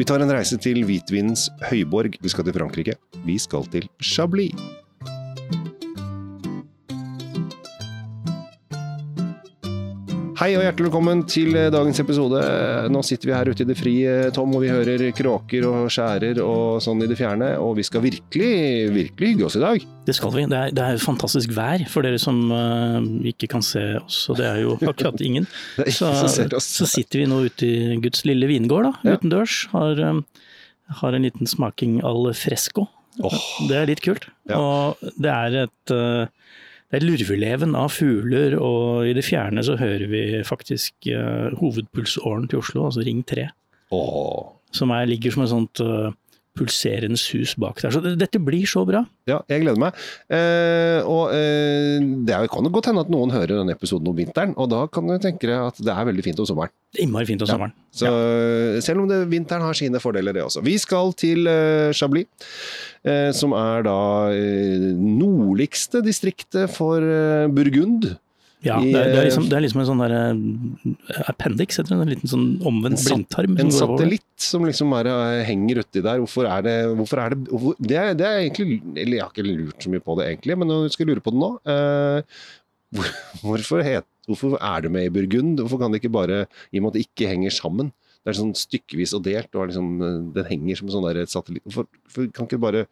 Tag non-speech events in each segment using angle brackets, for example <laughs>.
Vi tar en reise til hvitvinens høyborg. Vi skal til Frankrike. Vi skal til Chablis. Hei og hjertelig velkommen til eh, dagens episode. Nå sitter vi her ute i det frie, Tom, og vi hører kråker og skjærer og sånn i det fjerne. Og vi skal virkelig, virkelig hygge oss i dag. Det skal vi. Det er, det er fantastisk vær for dere som uh, ikke kan se oss, og det er jo <laughs> akkurat ingen. Så, så, sitter vi nå ute i Guds lille vingård, da, utendørs. Har, um, har, en liten smaking al fresco. Oh. Det er litt kult. Ja. Og det er et uh, det er lurveleven av fugler, og i det fjerne så hører vi faktisk uh, hovedpulsåren til Oslo, altså Ring 3. Oh. Som er, ligger som et sånt uh, pulserende sus bak der. Så dette blir så bra. Ja, jeg gleder meg. Eh, og eh, det kan godt hende at noen hører denne episoden om vinteren, og da kan du tenke deg at det er veldig fint om sommeren. Innmari fint om ja. sommeren. Så, ja. Selv om det, vinteren har sine fordeler, det også. Vi skal til eh, Chablis, uh, som er da uh, nordligste distriktet for Burgund. Ja, det er, det, er liksom, det er, liksom, en sånn der uh, appendix, heter det. En liten sånn omvendt blindtarm. En satellitt som liksom er, henger uti der. Hvorfor er det hvorfor er det, hvor, det, er, det, er, egentlig Eller jeg har ikke lurt så mye på det egentlig, men jeg skal lure på det nå. Hvor, <laughs> hvorfor, het, hvorfor, er det med i Burgund? Hvorfor kan det ikke bare, i og med at det ikke henger sammen, det er sånn stykkevis og delt, og liksom, den henger som en sånn der satellitt. For, for, kan ikke bare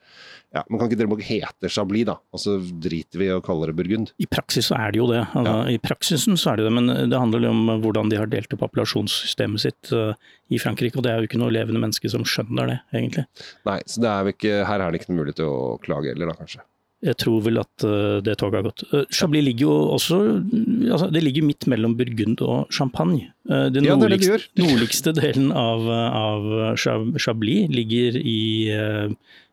ja, Man kan ikke dere hete Chablis, da, og så driter vi og kaller det Burgund? I praksis så er det jo det. Altså, ja. I praksisen så er det det, men det handler om hvordan de har delt opp appellasjonssystemet sitt uh, i Frankrike, og det er jo ikke noe levende menneske som skjønner det, egentlig. Nei, så det er ikke, her er det ikke noe mulighet til å klage heller, da kanskje? Jeg tror vel at uh, det toget har gått. Uh, Chablis ligger jo også altså, Det ligger midt mellom Burgund og Champagne. Uh, den ja, nordligste, det det <laughs> nordligste delen av, av, Chablis ligger i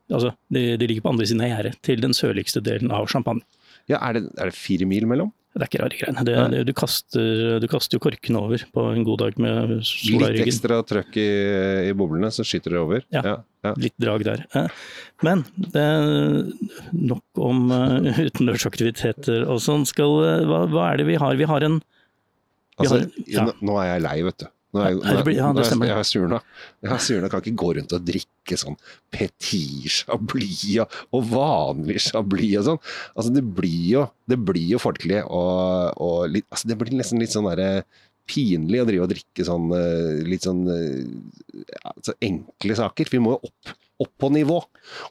Altså, det, det ligger på andre siden av gjerdet til den sørligste delen av Champagne. Ja, Er det, er det fire mil mellom? Det er ikke rare greiene. Det, det, du, kaster, du, kaster, jo korkene over på en god dag med sola i ryggen. Litt ekstra trøkk i, i, boblene, så skyter det over. Ja, ja, ja. litt drag der. Men det er nok om uh, utendørsaktiviteter og sånn. Hva, hva, er det vi har? Vi har en vi altså, har, ja. Nå er jeg lei, vet du. Nå er, nå, er, nå er, jeg, Jeg surna. Jeg har surna, kan ikke gå rundt og drikke sånn petit chablis og vanlig chablis og sånn. Altså, det blir jo, det blir jo folkelig og, og litt, altså, Det blir nesten litt sånn derre pinlig å drive og drikke sånn eh, litt sånn ja, så enkle saker. Vi må jo opp, opp på nivå.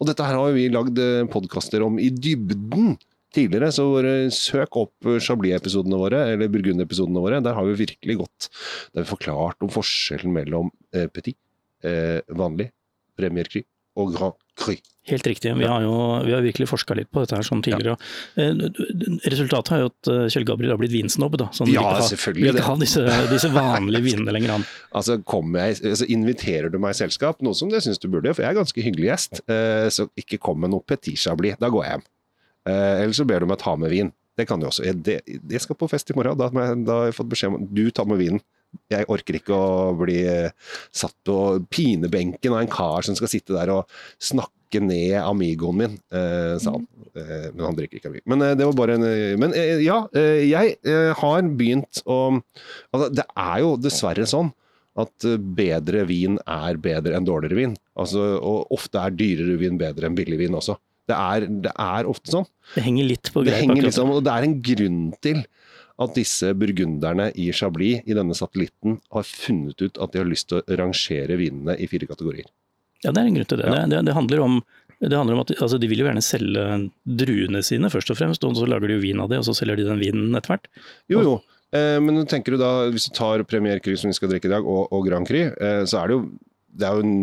Og dette her har vi lagd eh, podkaster om i dybden tidligere. Så søk opp Chablis-episodene våre, eller Burgund-episodene våre. Der har vi virkelig gått Der vi forklart om forskjellen mellom eh, petit, eh, vanlig, premier cru og grand cru. Helt riktig. Vi har jo vi har virkelig forska litt på dette her sånn tidligere. Ja. Eh, resultatet er jo at eh, Kjell Gabriel har blitt vinsnobb. da. Sånn, ja, vil selvfølgelig. Vil ikke ha disse, disse vanlige vinene lenger an. <laughs> Altså, jeg, altså, Inviterer du meg i selskap, noe som jeg syns du burde, for jeg er ganske hyggelig gjest, eh, så ikke kom med noe petit chablis. Da går jeg hjem. Eller så ber du meg ta med vin. Det kan du også. Jeg, jeg skal på fest i morgen. Da, da, har jeg fått beskjed om at du tar med vinen. Jeg orker ikke å bli eh, satt på pinebenken av en kar som skal sitte der og snakke ned amigoen min, eh, sa han. Eh, men han drikker ikke amigo. Men eh, det var bare en Men ja, jeg har begynt å altså, Det er jo dessverre sånn at bedre vin er bedre enn dårligere vin. Altså, og ofte er dyrere vin bedre enn billig vin også. Det er, det er ofte sånn. Det henger litt på greip. Det litt sånn, og det er en grunn til at disse burgunderne i Chablis, i denne satellitten, har funnet ut at de har lyst til å rangere vinene i fire kategorier. Ja, det er en grunn til det. Ja. Det, det, det, handler om, det, handler om, at altså, De vil jo gjerne selge druene sine først og fremst, og så lager de jo vin av det, og så selger de den vinen etter hvert. Jo, jo. Eh, men tenker du da, hvis du tar Premier Cru som vi skal drikke i dag, og, og Grand Cru, eh, så er det jo det er jo den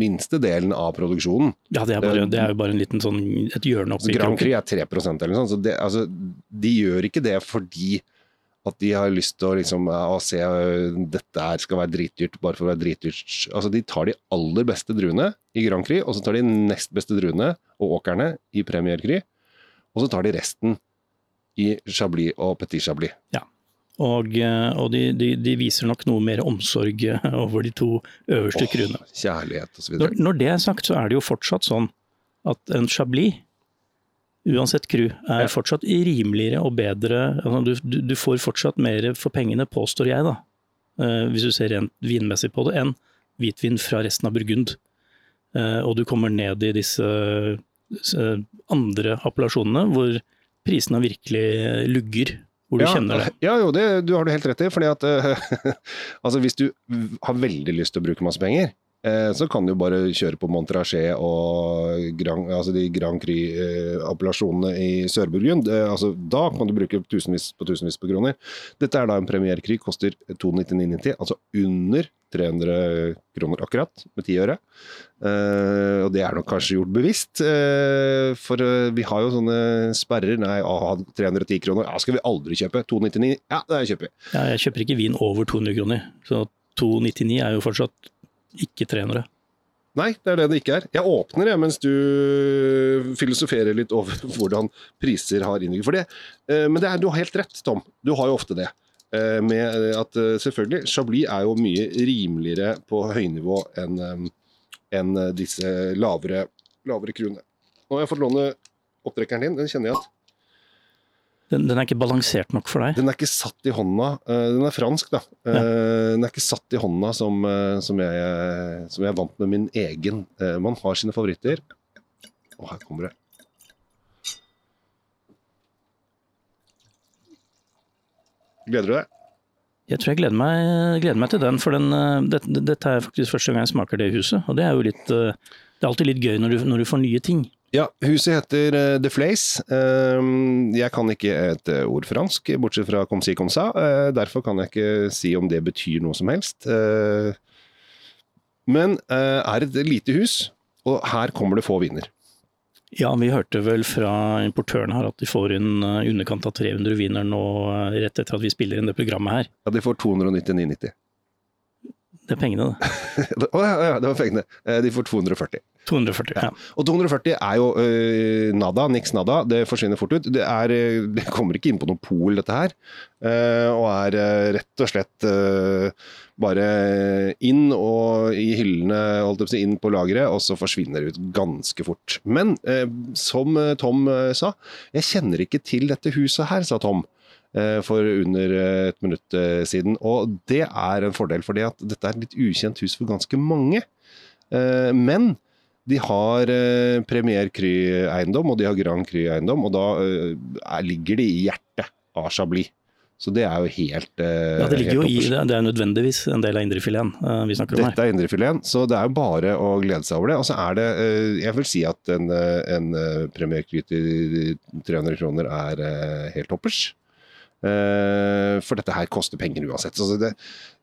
minste delen av produksjonen. Ja, det er, bare, det er jo bare en liten sånn, et hjørne oppi Grand Prix er 3% eller noe sånt. Så det, altså, de gjør ikke det fordi at de har lyst til å, liksom, å se dette her skal være dritdyrt bare for å være dritdyrt. Altså, de tar de aller beste druene i Grand Prix, og så tar de nest beste druene og åkrene i Premier Cru, og så tar de resten i Chablis og Petit Chablis. Ja. Og, eh, og de, de, de, viser nok noe mer omsorg eh, over de to øverste kruene. Oh, kjærlighet og så videre. Når, når det er sagt, så er det jo fortsatt sånn at en Chablis, uansett kru, er fortsatt rimeligere og bedre. Altså, du, du, får fortsatt mer for pengene, påstår jeg, da. Uh, hvis du ser rent vinmessig på det, enn hvitvin fra resten av Burgund. Og du kommer ned i disse andre appellasjonene hvor prisene virkelig lugger. Hvor du ja, kjenner det. Ja, jo, det du har du helt rett i. fordi at <laughs> altså Hvis du har veldig lyst til å bruke masse penger, Eh, så kan du bare kjøre på Montrachet og Grand, altså de Grand Cru-appellasjonene i Sør-Burgund. Eh, altså, da kan du bruke tusenvis på tusenvis på kroner. Dette er da en premierkrig, koster 299,90, altså under 300 kroner akkurat, med 10 øre. Og det er nok kanskje gjort bevisst, for vi har jo sånne sperrer. Nei, ah, 310 kroner, ja, skal vi aldri kjøpe. 299, ja, det kjøper vi. Ja, jeg kjøper ikke vin over 200 kroner, så 299 er jo fortsatt ikke trenere. Nei, det er det det ikke er. Jeg åpner jeg, mens du filosoferer litt over <laughs> hvordan priser har innvirkning. For det, eh, men det er, du har helt rett, Tom. Du har jo ofte det. Eh, med at eh, selvfølgelig, Chablis er jo mye rimeligere på høynivå enn enn disse lavere, lavere kruene. Nå har jeg fått låne opptrekkeren din. Den kjenner jeg at den, den, er ikke balansert nok for deg? Den er ikke satt i hånda. Uh, den er fransk, da. Ja. Den er ikke satt i hånda som, uh, som, jeg, som jeg er vant med min egen. man har sine favoritter. Og her kommer det. Gleder du deg? Jeg tror jeg gleder meg, gleder meg til den, for den, det, dette er faktisk første gang jeg smaker det i huset. Og det er jo litt Det er alltid litt gøy når du, når du får nye ting. Ja, huset heter uh, The Flace. Uh, jeg kan ikke et uh, ord fransk, bortsett fra comme si comme ça. derfor kan jeg ikke si om det betyr noe som helst. men er et lite hus, og her kommer det få viner. Ja, vi hørte vel fra importøren her at de får inn underkant av 300 viner nå rett etter at vi spiller inn det programmet her. Ja, de får 299,90. Det er pengene, det. <laughs> Å ja, ja, det var pengene. De får 240. 240, ja. Og 240 er jo uh, nada, niks nada. Det forsvinner fort ut. Det, er, eh, det kommer ikke inn på noe pol, dette her. Uh, og er uh, rett og slett bare inn og i hyllene, holdt jeg på å si, inn på lageret, og så forsvinner det ut ganske fort. Men som Tom sa, jeg kjenner ikke til dette huset her, sa Tom for under et minutt siden. Og det er en fordel, fordi at dette er et litt ukjent hus for ganske mange. Men de har eh, Premier Kry-eiendom, og de har Grand Kry-eiendom, og da eh, ligger de i hjertet av Chablis. Så det er jo helt eh, Ja, Det ligger jo i det. Er nødvendigvis en del av indrefileten eh, vi snakker om her. Dette er indrefileten, så det er jo bare å glede seg over det. Og så er det eh, Jeg vil si at en, eh, en Premier Cry til 300 kroner er helt toppers. For dette her koster penger uansett. Altså det,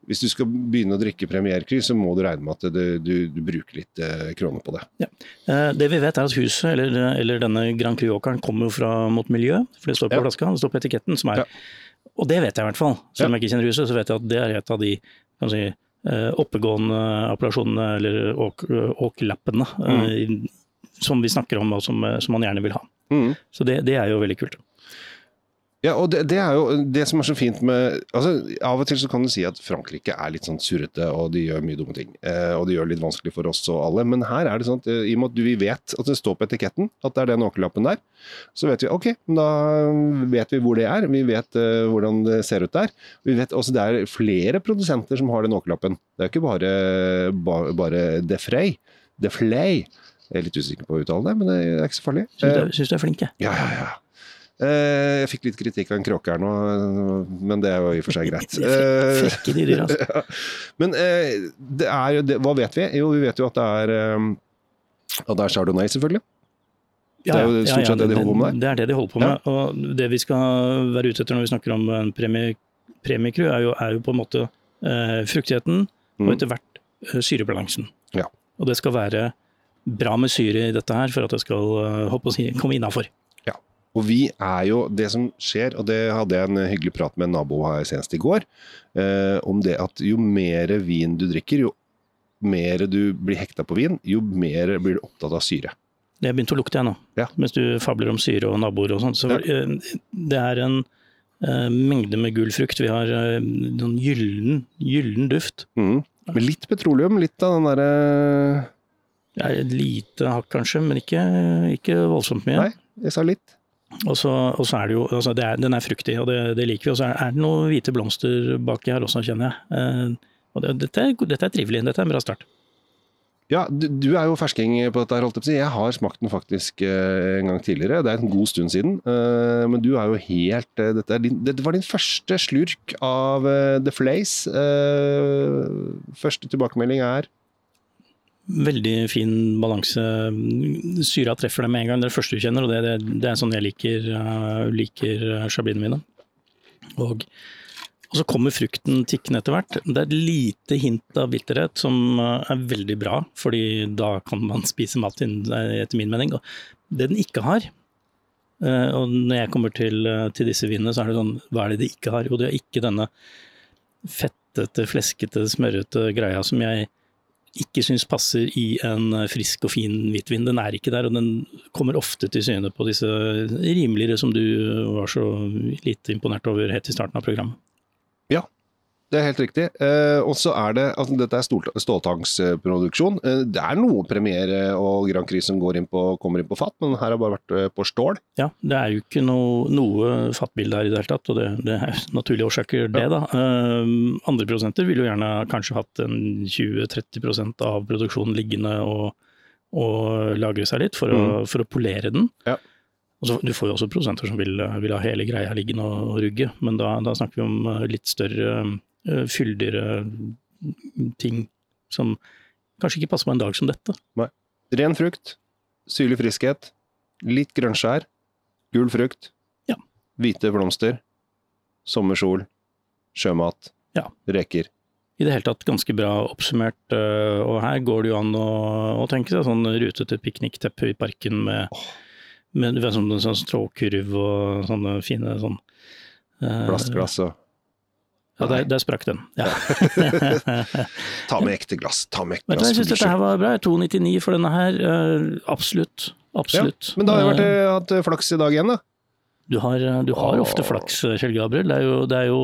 hvis du skal begynne å drikke premierkry, så må du regne med at du, du, du bruker litt eh, kroner på det. Ja. Eh, det vi vet er at huset, eller, eller denne Grand Cru-åkeren, kommer fra mot miljø. For det står på ja. flaska, det står på etiketten. som er, ja. Og det vet jeg i hvert fall. Selv om jeg ikke kjenner huset, så vet jeg at det er et av de kan si, eh, oppegående appellasjonene, eller åk, åklappene, mm. som vi snakker om og som, som man gjerne vil ha. Mm. Så det, det er jo veldig kult. Ja, og det, det, er jo det som er så fint med altså Av og til så kan du si at Frankrike er litt sånn surrete, og de gjør mye dumme ting. Eh, og de gjør det litt vanskelig for oss og alle. Men her er det sånn at eh, i og med at vi vet at det står på etiketten at det er den åkerlappen der, så vet vi ok, da vet vi hvor det er. Vi vet uh, hvordan det ser ut der. Vi vet også Det er flere produsenter som har den åkerlappen. Det er ikke bare, bare, bare Defrey. Deflay. Jeg er litt usikker på å uttale det, men det er ikke så farlig. Syns du, er flink, jeg. Ja, ja, ja. Eh, jeg fikk litt kritikk av en kråke her nå, men det er jo i og for seg greit. <laughs> Frekke dyr, altså. <laughs> Men eh, det er jo det, Hva vet vi? Jo, vi vet jo at det er eh, At det er chardonnay, selvfølgelig. Ja, det er jo stort sett ja, ja, det de holder på med der. Det er det de holder på med. Og det vi skal være ute etter når vi snakker om en premie, premiekru, er, er, jo på en måte eh, fruktigheten mm. og etter hvert eh, syrebalansen. Og det skal være bra med syre i dette her for at det skal uh, si, komme innafor. Og vi er jo Det som skjer, og det hadde jeg en hyggelig prat med en nabo her senest i går, eh, om det at jo mer vin du drikker, jo mer du blir hekta på vin, jo mer blir du opptatt av syre. Det har begynt å lukte, jeg nå. Ja. Mens du fabler om syre og naboer og sånn. Så ja. Eh, det er en uh, mengde med gul frukt. Vi har uh, noen gyllen, gyllen duft. Mm. Med litt petroleum, litt av den derre uh... Ja, et lite hakk kanskje, men ikke, ikke voldsomt mye. Nei, jeg sa litt. Og så, og så, er det jo altså det er, Den er fruktig, og det, det, liker vi. Og så er, det noen hvite blomster baki her også, kjenner jeg. Eh, Og det, dette, er, dette, er, trivelig. Dette er en bra start. Ja, du, du er jo fersking på dette. holdt Jeg på å si. Jeg har smakt den faktisk uh, en gang tidligere. Det er en god stund siden. Uh, men du er jo helt dette, er din, dette, var din første slurk av The Flace. første tilbakemelding er Veldig fin balanse. Syra treffer det med en gang. Det er det første du kjenner, og det, det, det er sånn jeg liker, liker chablinene mine. Og og så kommer frukten tikkende etter hvert. Det er et lite hint av bitterhet som eh, er veldig bra, fordi da kan man <laughs> spise mat etter min mening. Og det den ikke har, uh, og når jeg kommer til, uh, til disse vinene, så er det sånn Hva er det de ikke har? Jo, det er ikke denne fettete, fleskete, smørrete greia som jeg ikke syns passer i en frisk og fin hvitvin. Den er ikke der, og den kommer ofte til syne på disse rimeligere som du var så lite imponert over helt i starten av programmet. Ja, det er helt riktig. Eh, og så er det altså Dette er ståltangsproduksjon. Eh, det er noe premiere og Grand Prix som inn på, kommer inn på fat, men her har bare vært eh, på stål. Ja, det er jo ikke noe, noe fatbilde her i det hele tatt, og det, det er naturlige årsaker, det. da. Eh, andre prosenter ville jo gjerne kanskje hatt en 20-30% av produksjonen liggende og, og lagre seg litt for, mm. å, for å, polere den. Ja. Så, du får jo også produsenter som vil, vil, ha hele greia liggende og rugge, men da, da snakker vi om eh, litt større, fyldigere ting som kanskje ikke passer på en dag som dette. Nei. Ren frukt, syrlig friskhet, litt grønnskjær, gul frukt, ja. hvite blomster, sommersol, sjømat, ja. reker. I det hele tatt ganske bra oppsummert, eh, og her går det jo an å, å tenke seg sånn rutete piknikteppe i parken med oh med med sånn, sånn stråkurv og sånne fine sånn uh, Plastglass og Ja, der, der sprakk den. Ja. <laughs> ta med ekte glass. Ta med ekte glass. Jeg syns dette her var bra. 2,99 for denne her. Uh, absolutt. Absolutt. Ja, men da har jeg vært, eh, hatt flaks i dag igjen, da. Du har, du har ofte flaks, Kjell Gabriel. Det er jo, det er jo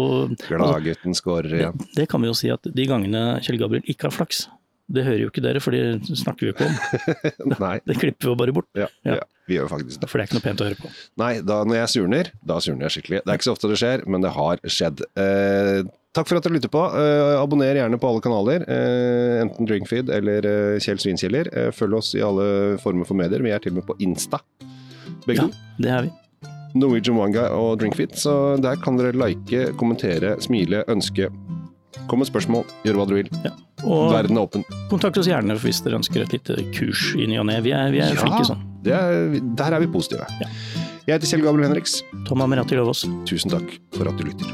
Gladgutten skårer igjen. Det, det, kan vi jo si at de gangene Kjell Gabriel ikke har flaks, det hører jo ikke dere, for det snakker vi jo ikke om. <laughs> Nei. <laughs> Det klipper vi jo bare bort. Ja, ja. ja, vi gjør faktisk det. For det er ikke noe pent å høre på. Nei, da når jeg surner, da surner jeg skikkelig. Det er ikke så ofte det skjer, men det har skjedd. Eh, takk for at dere lytter på. Eh, abonner gjerne på alle kanaler, eh, enten Drinkfeed eller eh, Kjell Svinkjeller. Eh, følg oss i alle former for medier. Vi er til og med på Insta, begge to. Ja, det er vi. Norwegian Wanga og Drinkfeed, så der kan dere like, kommentere, smile, ønske. Kom med spørsmål, gjør hva dere vil. Ja. Og Verden er åpen. Kontakt oss gjerne hvis dere ønsker et lite kurs i ny og ne. Vi er, vi er ja, flinke sånn. Er, der er vi positive. Ja. Jeg heter Kjell Gabriel Henriks. Tom Amirati Løvaas. Tusen takk for at du lytter.